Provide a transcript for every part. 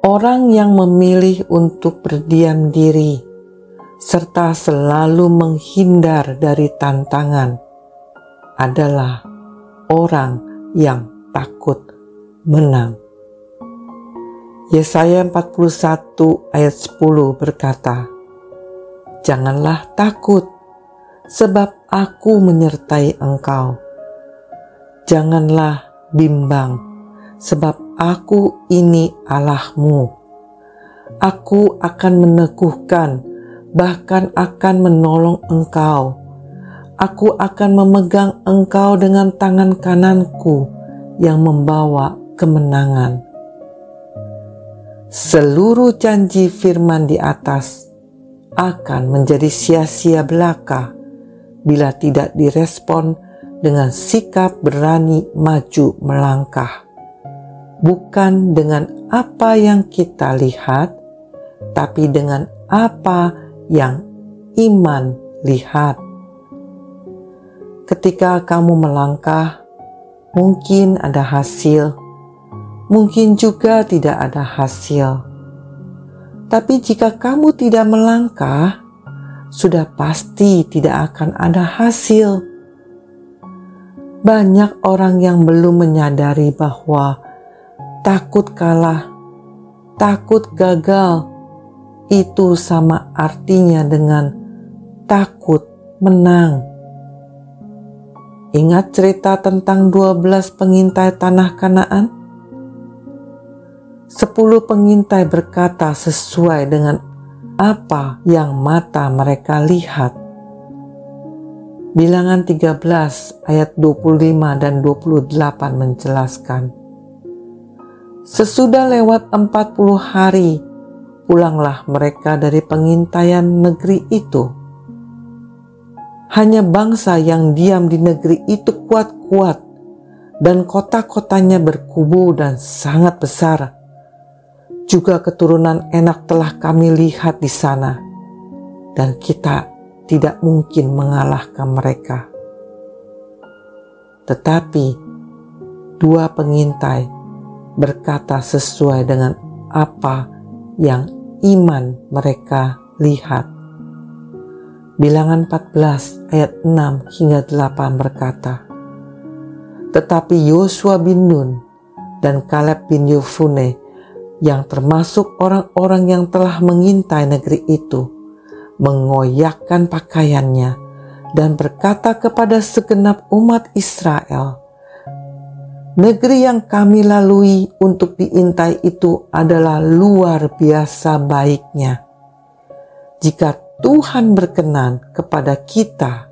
Orang yang memilih untuk berdiam diri serta selalu menghindar dari tantangan adalah orang yang takut menang. Yesaya 41 ayat 10 berkata, Janganlah takut, sebab aku menyertai engkau. Janganlah bimbang, sebab aku ini Allahmu. Aku akan meneguhkan bahkan akan menolong engkau. Aku akan memegang engkau dengan tangan kananku yang membawa kemenangan. Seluruh janji firman di atas akan menjadi sia-sia belaka bila tidak direspon dengan sikap berani maju melangkah. Bukan dengan apa yang kita lihat, tapi dengan apa yang iman lihat. Ketika kamu melangkah, mungkin ada hasil, mungkin juga tidak ada hasil. Tapi jika kamu tidak melangkah, sudah pasti tidak akan ada hasil. Banyak orang yang belum menyadari bahwa takut kalah, takut gagal, itu sama artinya dengan takut menang. Ingat cerita tentang 12 pengintai tanah Kanaan? Sepuluh pengintai berkata sesuai dengan apa yang mata mereka lihat. Bilangan 13 ayat 25 dan 28 menjelaskan. Sesudah lewat 40 hari pulanglah mereka dari pengintaian negeri itu. Hanya bangsa yang diam di negeri itu kuat-kuat dan kota-kotanya berkubu dan sangat besar. Juga keturunan enak telah kami lihat di sana dan kita tidak mungkin mengalahkan mereka. Tetapi dua pengintai berkata sesuai dengan apa yang iman mereka lihat. Bilangan 14 ayat 6 hingga 8 berkata, Tetapi Yosua bin Nun dan Kaleb bin Yufune yang termasuk orang-orang yang telah mengintai negeri itu, mengoyakkan pakaiannya dan berkata kepada segenap umat Israel, Negeri yang kami lalui untuk diintai itu adalah luar biasa baiknya. Jika Tuhan berkenan kepada kita,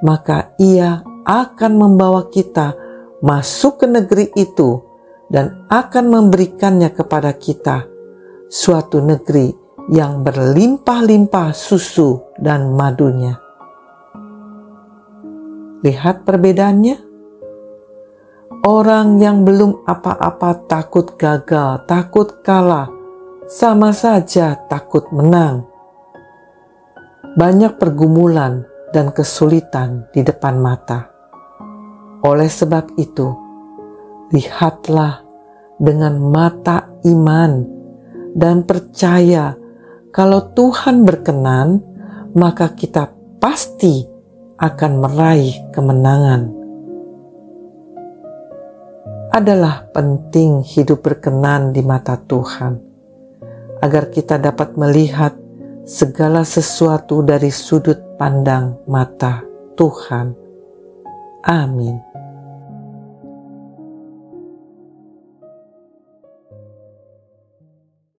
maka Ia akan membawa kita masuk ke negeri itu dan akan memberikannya kepada kita, suatu negeri yang berlimpah-limpah susu dan madunya. Lihat perbedaannya Orang yang belum apa-apa takut gagal, takut kalah, sama saja takut menang. Banyak pergumulan dan kesulitan di depan mata. Oleh sebab itu, lihatlah dengan mata iman dan percaya kalau Tuhan berkenan, maka kita pasti akan meraih kemenangan adalah penting hidup berkenan di mata Tuhan, agar kita dapat melihat segala sesuatu dari sudut pandang mata Tuhan. Amin.